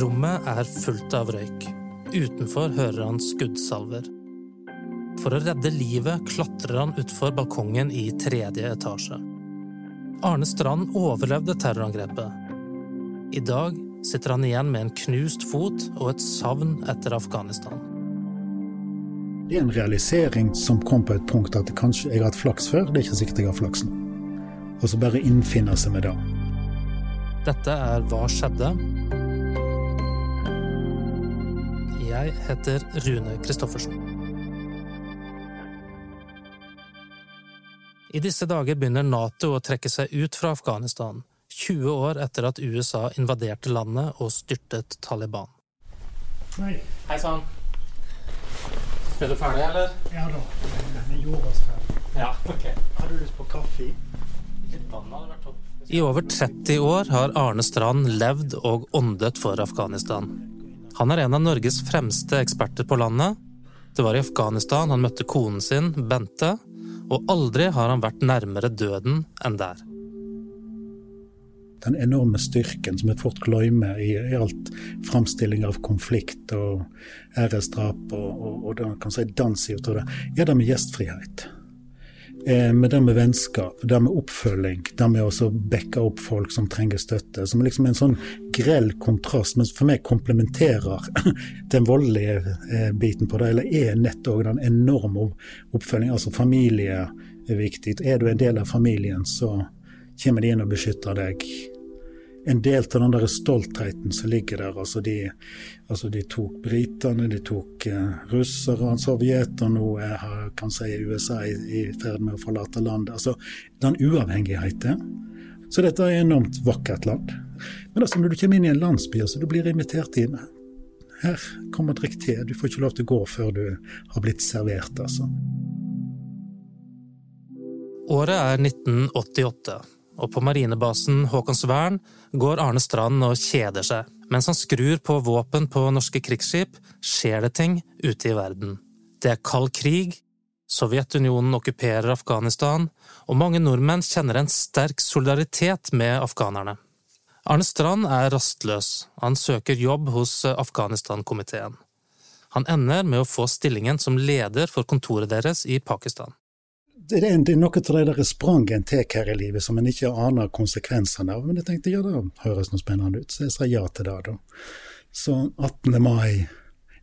Rommet er fullt av røyk. Utenfor hører han skuddsalver. For å redde livet klatrer han utfor balkongen i tredje etasje. Arne Strand overlevde terrorangrepet. I dag sitter han igjen med en knust fot og et savn etter Afghanistan. Det er en realisering som kom på et punkt at kanskje jeg har hatt flaks før, det er ikke sikkert jeg har flaks nå. Og så bare innfinne seg med det. Dette er Hva skjedde? Jeg heter Rune Christoffersen. I disse dager begynner Nato å trekke seg ut fra Afghanistan, 20 år etter at USA invaderte landet og styrtet Taliban. Hei. Hei sann. Er du ferdig, eller? Ja da, vi gjorde oss ferdig. Ja, ok. Har du lyst på kaffe? I over 30 år har Arne Strand levd og åndet for Afghanistan. Han er en av Norges fremste eksperter på landet. Det var i Afghanistan han møtte konen sin, Bente, og aldri har han vært nærmere døden enn der. Den enorme styrken som vi fort glemmer i, i alt framstilling av konflikt og æresdrap og, og, og det, kan si dans i det, er det med gjestfrihet. Eh, med det med vennskap, det med oppfølging, det med å backe opp folk som trenger støtte. Som liksom en sånn grell kontrast, men for meg komplementerer den voldelige eh, biten på det, eller er nettopp den enorme oppfølgingen. Altså familie er viktig. Er du en del av familien, så kommer de inn og beskytter deg. En del av den der stoltheten som ligger der. Altså de, altså de tok britene, de tok uh, russere, Sovjet, og nå er kan si USA i, i ferd med å forlate landet. Altså den uavhengigheten. Så dette er et enormt vakkert land. Men altså når du kommer inn i en landsby, altså du blir invitert inn Her, kom og drikk te. Du får ikke lov til å gå før du har blitt servert, altså. Året er 1988 og på marinebasen Haakonsvern går Arne Strand og kjeder seg. Mens han skrur på våpen på norske krigsskip, skjer det ting ute i verden. Det er kald krig, Sovjetunionen okkuperer Afghanistan, og mange nordmenn kjenner en sterk solidaritet med afghanerne. Arne Strand er rastløs, han søker jobb hos Afghanistan-komiteen. Han ender med å få stillingen som leder for kontoret deres i Pakistan det er, det er noe av det der sprang en tar her i livet som en ikke aner konsekvensene av. Men jeg tenkte ja, det høres noe spennende ut, så jeg sa ja til det, da. Så 18. mai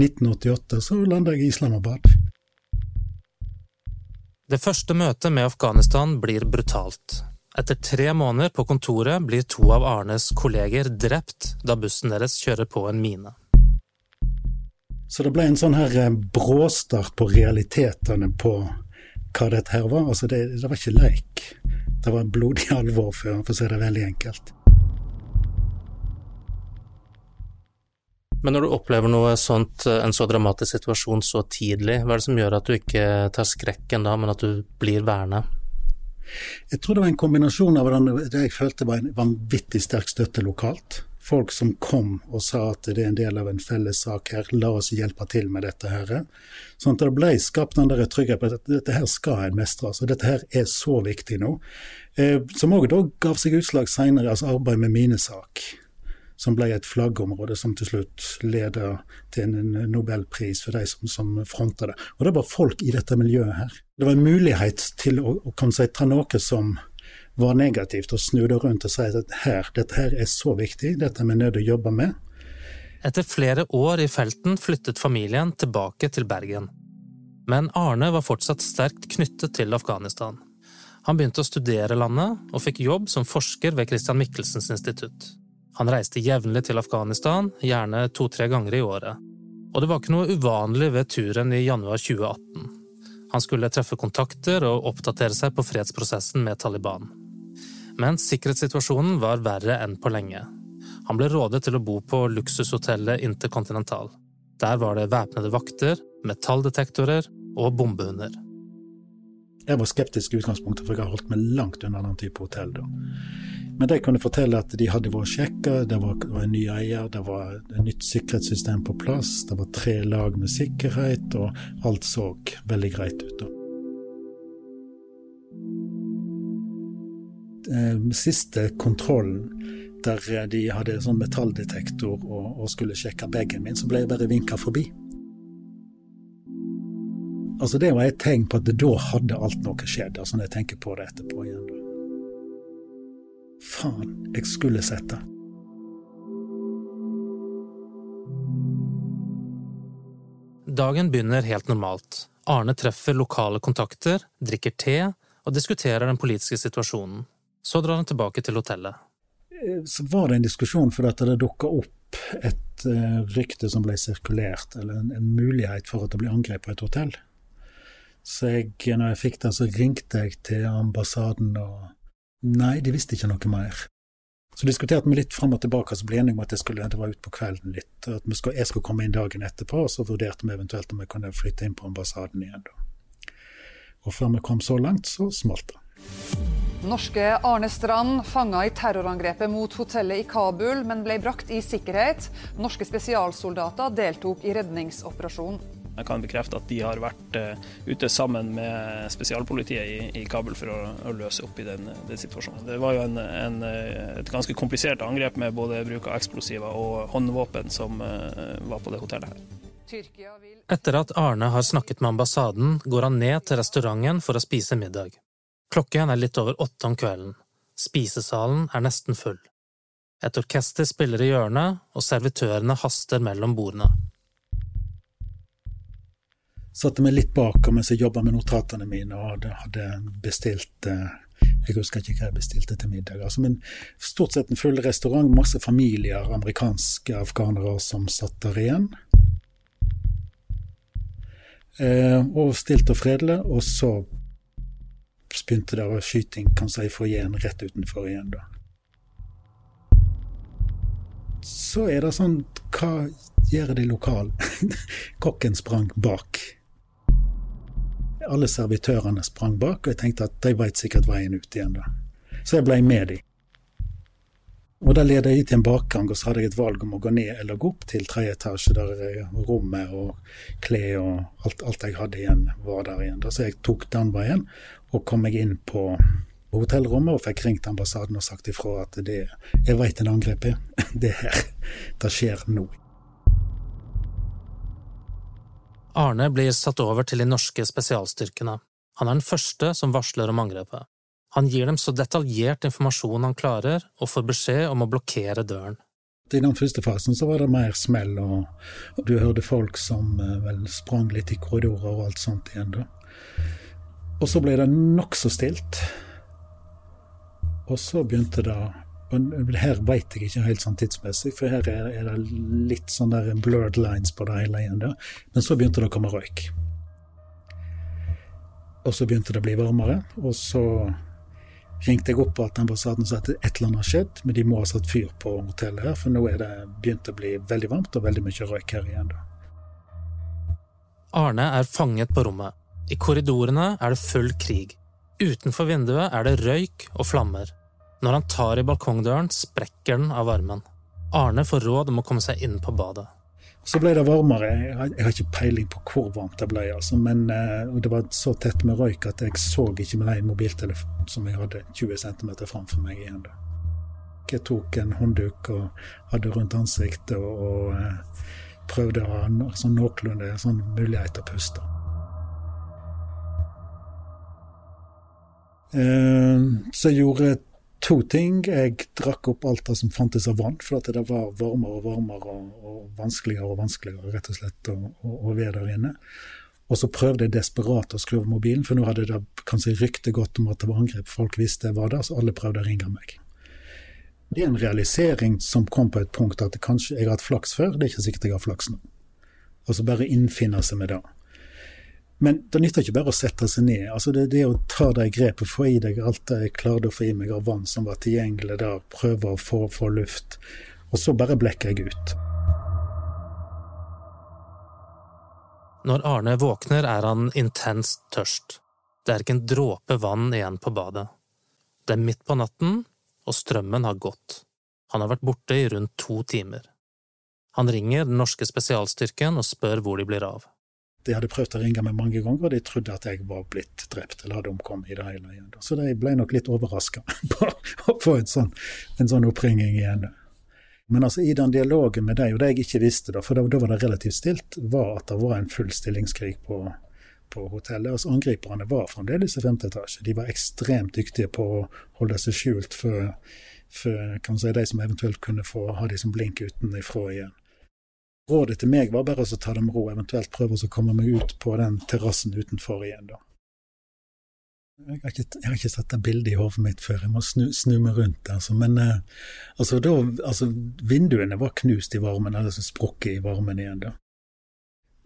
1988 så landa jeg i Islamabad. Det første møtet med Afghanistan blir brutalt. Etter tre måneder på kontoret blir to av Arnes kolleger drept da bussen deres kjører på en mine. Så det ble en sånn her eh, bråstart på realitetene på hva dette her var. Altså, det, det var ikke leik. Det var blodig alvor, for, for å si det veldig enkelt. Men når du opplever noe sånt, en så dramatisk situasjon så tidlig, hva er det som gjør at du ikke tar skrekken da, men at du blir værende? Jeg tror det var en kombinasjon av det jeg følte var en vanvittig sterk støtte lokalt folk som kom og sa at det er en del av en felles sak her, la oss hjelpe til med dette her. Sånn at det ble skapt den der tryggheten på at dette her skal en mestre. Altså, dette her er så viktig nå. Eh, som òg da gav seg utslag seinere, altså arbeid med minesak. Som ble et flaggområde som til slutt leda til en nobelpris for de som, som fronta det. Og det var folk i dette miljøet her. Det var en mulighet til å, å si, ta noe som var negativt, og snu det rundt og si at her, dette her er så viktig, dette er vi nødt til å jobbe med. Etter flere år i felten flyttet familien tilbake til Bergen. Men Arne var fortsatt sterkt knyttet til Afghanistan. Han begynte å studere landet, og fikk jobb som forsker ved Christian Michelsens institutt. Han reiste jevnlig til Afghanistan, gjerne to–tre ganger i året. Og det var ikke noe uvanlig ved turen i januar 2018. Han skulle treffe kontakter og oppdatere seg på fredsprosessen med Taliban. Men sikkerhetssituasjonen var verre enn på lenge. Han ble rådet til å bo på luksushotellet Intercontinental. Der var det væpnede vakter, metalldetektorer og bombehunder. Jeg var skeptisk i utgangspunktet, for jeg har holdt meg langt unna den type hotell. da. Men de kunne fortelle at de hadde vært sjekka, det var, en ny eier, det var et nytt sikkerhetssystem på plass, det var tre lag med sikkerhet, og alt så veldig greit ut. da. Siste kontrollen der de hadde sånn metalldetektor og, og skulle sjekke bagen min, så ble jeg bare vinka forbi. Altså Det var et tegn på at da hadde alt noe skjedd, altså når jeg tenker på det etterpå igjen. Faen, jeg skulle sett det. Dagen begynner helt normalt. Arne treffer lokale kontakter, drikker te og diskuterer den politiske situasjonen. Så drar han tilbake til hotellet. Eh, så var det en diskusjon fordi det dukka opp et uh, rykte som ble sirkulert, eller en, en, mulighet for at det ble angrep på et hotell. Så jeg, når jeg fikk det, så ringte jeg til ambassaden, og nei, de visste ikke noe mer. Så diskuterte vi litt fram og tilbake, så ble enige om at jeg skulle, det var ut på kvelden litt. At skulle, jeg skulle komme inn dagen etterpå, og så vurderte vi eventuelt om jeg kunne flytte inn på ambassaden igjen. Da. Og før vi kom så langt, så smalt det. Norske Arne Strand fanga i terrorangrepet mot hotellet i Kabul, men ble brakt i sikkerhet. Norske spesialsoldater deltok i redningsoperasjonen. Jeg kan bekrefte at de har vært uh, ute sammen med spesialpolitiet i, i Kabul for å, å, løse opp i den, den, situasjonen. Det var jo en, en, eh, et ganske komplisert angrep med både bruk av eksplosiver og håndvåpen som uh, var på det hotellet her. Etter at Arne har snakket med ambassaden, går han ned til restauranten for å spise middag. Klokken er litt over åtte om kvelden. Spisesalen er nesten full. Et orkester spiller i hjørnet, og servitørene haster mellom bordene. Satte meg litt bak mens jeg jobba med notatene mine og hadde, bestilt eh, Jeg husker ikke hva jeg bestilte til middag. Altså, men stort sett en full restaurant, masse familier, amerikanske afghanere som satt der igjen. Eh, og stilt og fredelig. Og så begynte det å skyting kan si, igjen, rett utenfor igjen. da. Så er det sånn Hva gjør de lokale? Kokken sprang bak. Alle servitørene sprang bak, og jeg tenkte at de veit sikkert veien ut igjen. da. Så jeg ble med de. Og Da leda jeg til en bakgang, og så hadde jeg et valg om å gå ned eller gå opp til tredje etasje, der rommet og klær og alt, alt, jeg hadde igjen, var der igjen. Da. Så jeg tok den veien, og kom meg inn på hotellrommet og fikk ringt ambassaden og sagt ifra at det, jeg veit en angrep er. Det her. Det skjer nå. Arne blir satt over til de norske spesialstyrkene. Han er den første som varsler om angrepet. Han gir dem så detaljert informasjon han klarer, og får beskjed om å blokkere døren. I den første fasen så var det mer smell, og du hørte folk som eh, vel sprang litt i korridorer og alt sånt igjen. da. Og så ble det nokså stilt. Og så begynte det og Her veit jeg ikke helt sånn tidsmessig, for her er, det litt sånn der blurred lines på det hele igjen. Da. Men så begynte det å komme røyk. Og så begynte det å bli varmere, og så ringte jeg opp at ambassaden sa at et eller annet har skjedd, men de må ha satt fyr på hotellet her, for nå er det begynt å bli veldig varmt og veldig mye røyk her igjen. Da. Arne er fanget på rommet. I korridorene er det full krig. Utenfor vinduet er det røyk og flammer. Når han tar i balkongdøren, sprekker den av varmen. Arne får råd om å komme seg inn på badet. Så ble det varmere. Jeg har, ikke peiling på hvor varmt det ble, altså. men uh, det var så tett med røyk at jeg så ikke med den mobiltelefonen som jeg hadde 20 cm framfor meg igjen. Jeg tok en håndduk og hadde rundt ansiktet og, uh, prøvde å ha sånn noenlunde sånn mulighet til å puste. Så jeg gjorde to ting. Jeg drakk opp alt det som fantes av vann, for at det var varmere og varmere og, vanskeligere og vanskeligere rett og slett å, å, å være der inne. Og så prøvde jeg desperat å skru av mobilen, for nå hadde det kanskje ryktet godt om at det var angrep. Folk visste jeg var der, så alle prøvde å ringe meg. Det er en realisering som kom på et punkt at kanskje jeg har hatt flaks før, det er ikke sikkert jeg har flaks nå. Og så bare innfinne seg med det. Men det nytter ikke bare å sette seg ned. altså Det, det å ta det grepet, få i deg alt jeg klarte å få i meg av vann som var tilgjengelig der, prøve å få, få luft, og så bare blekker jeg ut. Når Arne våkner, er han intenst tørst. Det er ikke en dråpe vann igjen på badet. Det er midt på natten, og strømmen har gått. Han har vært borte i rundt to timer. Han ringer den norske spesialstyrken og spør hvor de blir av. De hadde prøvd å ringe meg mange ganger, og de trodde at jeg var blitt drept eller hadde omkommet i det hele igjen. Så de ble nok litt overraska på å få en sånn, en sånn oppringing igjen. Men altså i den dialogen med deg, og det jeg ikke visste, da, for da, da var det relativt stilt, var at det var en full stillingskrig på, på hotellet. Altså Angriperne var fremdeles i femte etasje. De var ekstremt dyktige på å holde seg skjult for, for si, de som eventuelt kunne få ha de som blink utenfra igjen. Rådet til meg var bare å ta det med ro, eventuelt prøve å komme meg ut på den terrassen utenfor igjen. da. Jeg har, ikke, ikke sett det bildet i hodet mitt før, jeg må snu, snu meg rundt. Altså. Men eh, altså, da, altså, vinduene var knust i varmen, eller så sprukket i varmen igjen. da.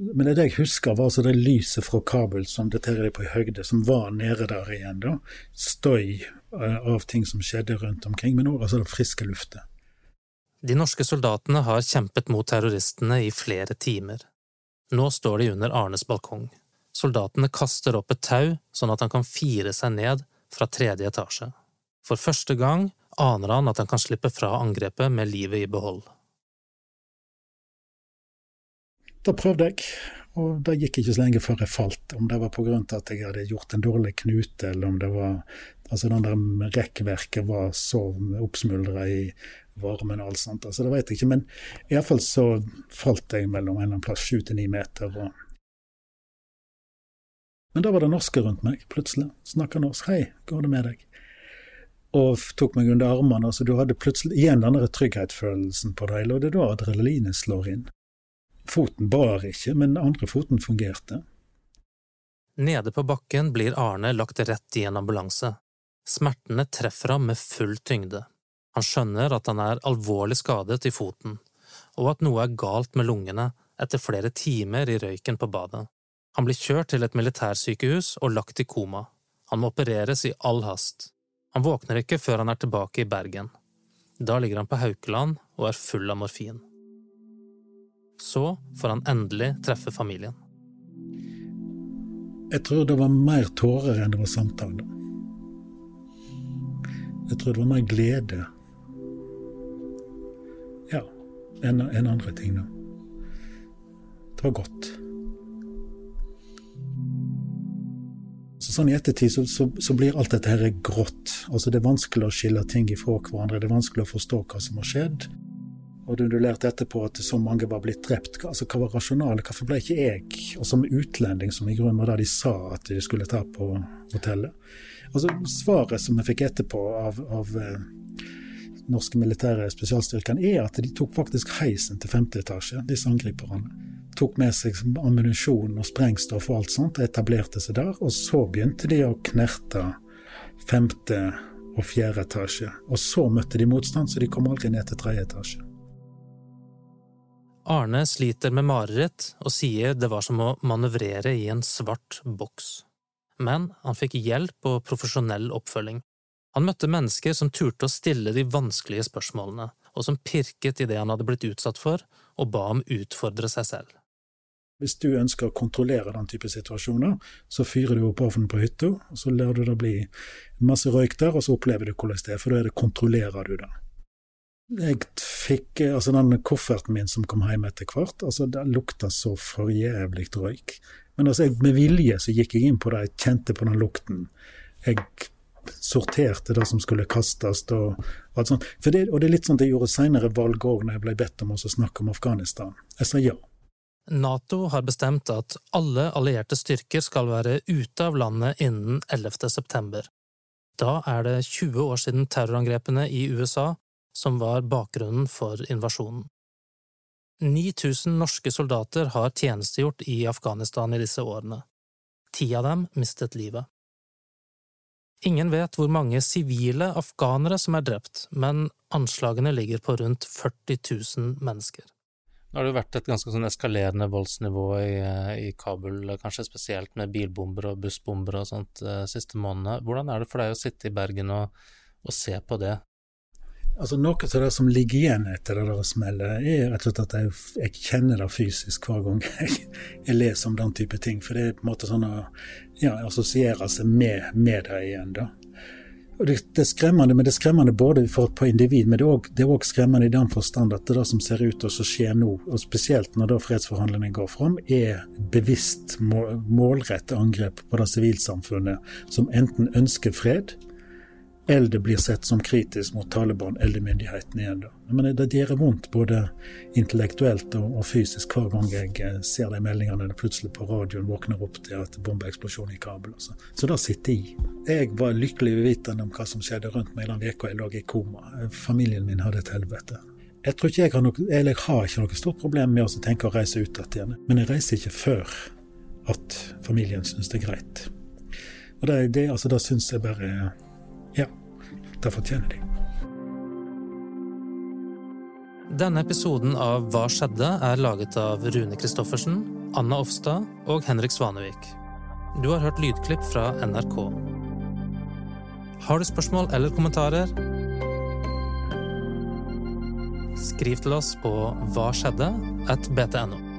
Men det, jeg husker, var altså det lyset fra Kabul som daterer på i høgde, som var nede der igjen. da. Støy eh, av ting som skjedde rundt omkring, men òg altså det friske luftet. De norske soldatene har kjempet mot terroristene i flere timer. Nå står de under Arnes balkong. Soldatene kaster opp et tau sånn at han kan fire seg ned fra tredje etasje. For første gang aner han at han kan slippe fra angrepet med livet i behold. Da prøvde jeg, og det gikk ikke så lenge før jeg falt. Om det var pga. at jeg hadde gjort en dårlig knute, eller om det var Altså, den der rekkverket var så oppsmuldra i varmen og alt sånt. Altså, det vet jeg ikke, men iallfall så falt jeg mellom en eller annen plass sju til ni meter. og men da var det norske rundt meg, plutselig. Snakka norsk. 'Hei, går det med deg?' Og tok meg under armene. altså Du hadde plutselig igjen den trygghetsfølelsen på deg, og det er da adrenalinet slår inn. Foten bar ikke, men andre foten fungerte. Nede på bakken blir Arne lagt rett i en ambulanse. Smertene treffer ham med full tyngde. Han skjønner at han er alvorlig skadet i foten, og at noe er galt med lungene etter flere timer i røyken på badet. Han blir kjørt til et militærsykehus og lagt i koma. Han må opereres i all hast. Han våkner ikke før han er tilbake i Bergen. Da ligger han på Haukeland og er full av morfin. Så får han endelig treffe familien. Jeg tror det var mer tårer enn det var samtale. Jeg tror det var mer glede. Ja, enn en andre ting, da. Det var godt. Så sånn I ettertid så, så, så, blir alt dette her grått. Altså Det er vanskelig å skille ting ifra hverandre. Det er vanskelig å forstå hva som har skjedd. Og du, lærte etterpå at så mange var blitt drept. Altså Hva var rasjonalet? Hvorfor ble ikke jeg, og som utlending, som i grunnen var det de sa at de skulle ta på hotellet? Altså Svaret som jeg fikk etterpå av, av eh, norske militære spesialstyrkene, er at de tok faktisk heisen til femte etasje, disse angriperne tok med seg ammunisjon og sprengstoff og alt sånt, og etablerte seg der. Og så begynte de å knerte femte og fjerde etasje. Og så møtte de motstand, så de kom aldri ned til tredje etasje. Arne sliter med mareritt og sier det var som å manøvrere i en svart boks. Men han fikk hjelp og profesjonell oppfølging. Han møtte mennesker som turte å stille de vanskelige spørsmålene, og som pirket i det han hadde blitt utsatt for, og ba ham utfordre seg selv. Hvis du ønsker å kontrollere den type situasjoner, så fyrer du opp ovnen på hytta, og så lar du det bli masse røyk der, og så opplever du hvordan det er, for da er kontrollerer du det. Jeg fikk altså den kofferten min som kom hjem etter hvert, altså det lukta så forjævlig røyk. Men altså, jeg, med vilje så gikk jeg inn på det, jeg kjente på den lukten. Jeg sorterte det som skulle kastes. Og, alt sånt. Det, og det er litt sånn jeg gjorde senere valg òg, når jeg ble bedt om å snakke om Afghanistan. Jeg sa ja. Nato har bestemt at alle allierte styrker skal være ute av landet innen 11. september. Da er det 20 år siden terrorangrepene i USA som var bakgrunnen for invasjonen. 9000 norske soldater har tjenestegjort i Afghanistan i disse årene. Ti av dem mistet livet. Ingen vet hvor mange sivile afghanere som er drept, men anslagene ligger på rundt 40 000 mennesker. Nå har det jo vært et ganske sånn eskalerende voldsnivå i, eh, i, Kabul, kanskje spesielt med bilbomber og bussbomber og sånt eh, siste månedene. Hvordan er det for deg å sitte i Bergen og, og se på det? Altså Noe av det som ligger igjen etter det der smellet, er rett og slett at jeg, jeg, kjenner det fysisk hver gang jeg, jeg, leser om den type ting. For det er på en måte sånn å ja, assosiere seg med, med det igjen. da. det, det, er skremmende, men det er skremmende både for, på individ, men det er òg skremmende i den forstand at det, det som ser ut til å skje nå, og spesielt når da fredsforhandlingene går fram, er bevisst målrettet angrep på det sivilsamfunnet som enten ønsker fred, eller blir sett som kritisk mot Taliban eller myndighetene igjen. Da. Men det gjør vondt både intellektuelt og, fysisk hver gang jeg eh, ser de meldingene når plutselig på radioen våkner opp til at bombeeksplosjon i Kabul. Så, så det sitter i. Jeg var lykkelig uvitende om hva som skjedde rundt meg den uka jeg lå i koma. Familien min hadde et helvete. Jeg tror ikke jeg har noe, eller jeg har ikke noe stort problem med å tenke å reise ut igjen, men jeg reiser ikke før at familien syns det er greit. Og det, det, altså, det syns jeg bare Ja. Det fortjener de. Denne episoden av Hva skjedde? er laget av Rune Christoffersen, Anna Offstad og Henrik Svanevik. Du har hørt lydklipp fra NRK. Har du spørsmål eller kommentarer? Skriv til oss på hva skjedde? at btno.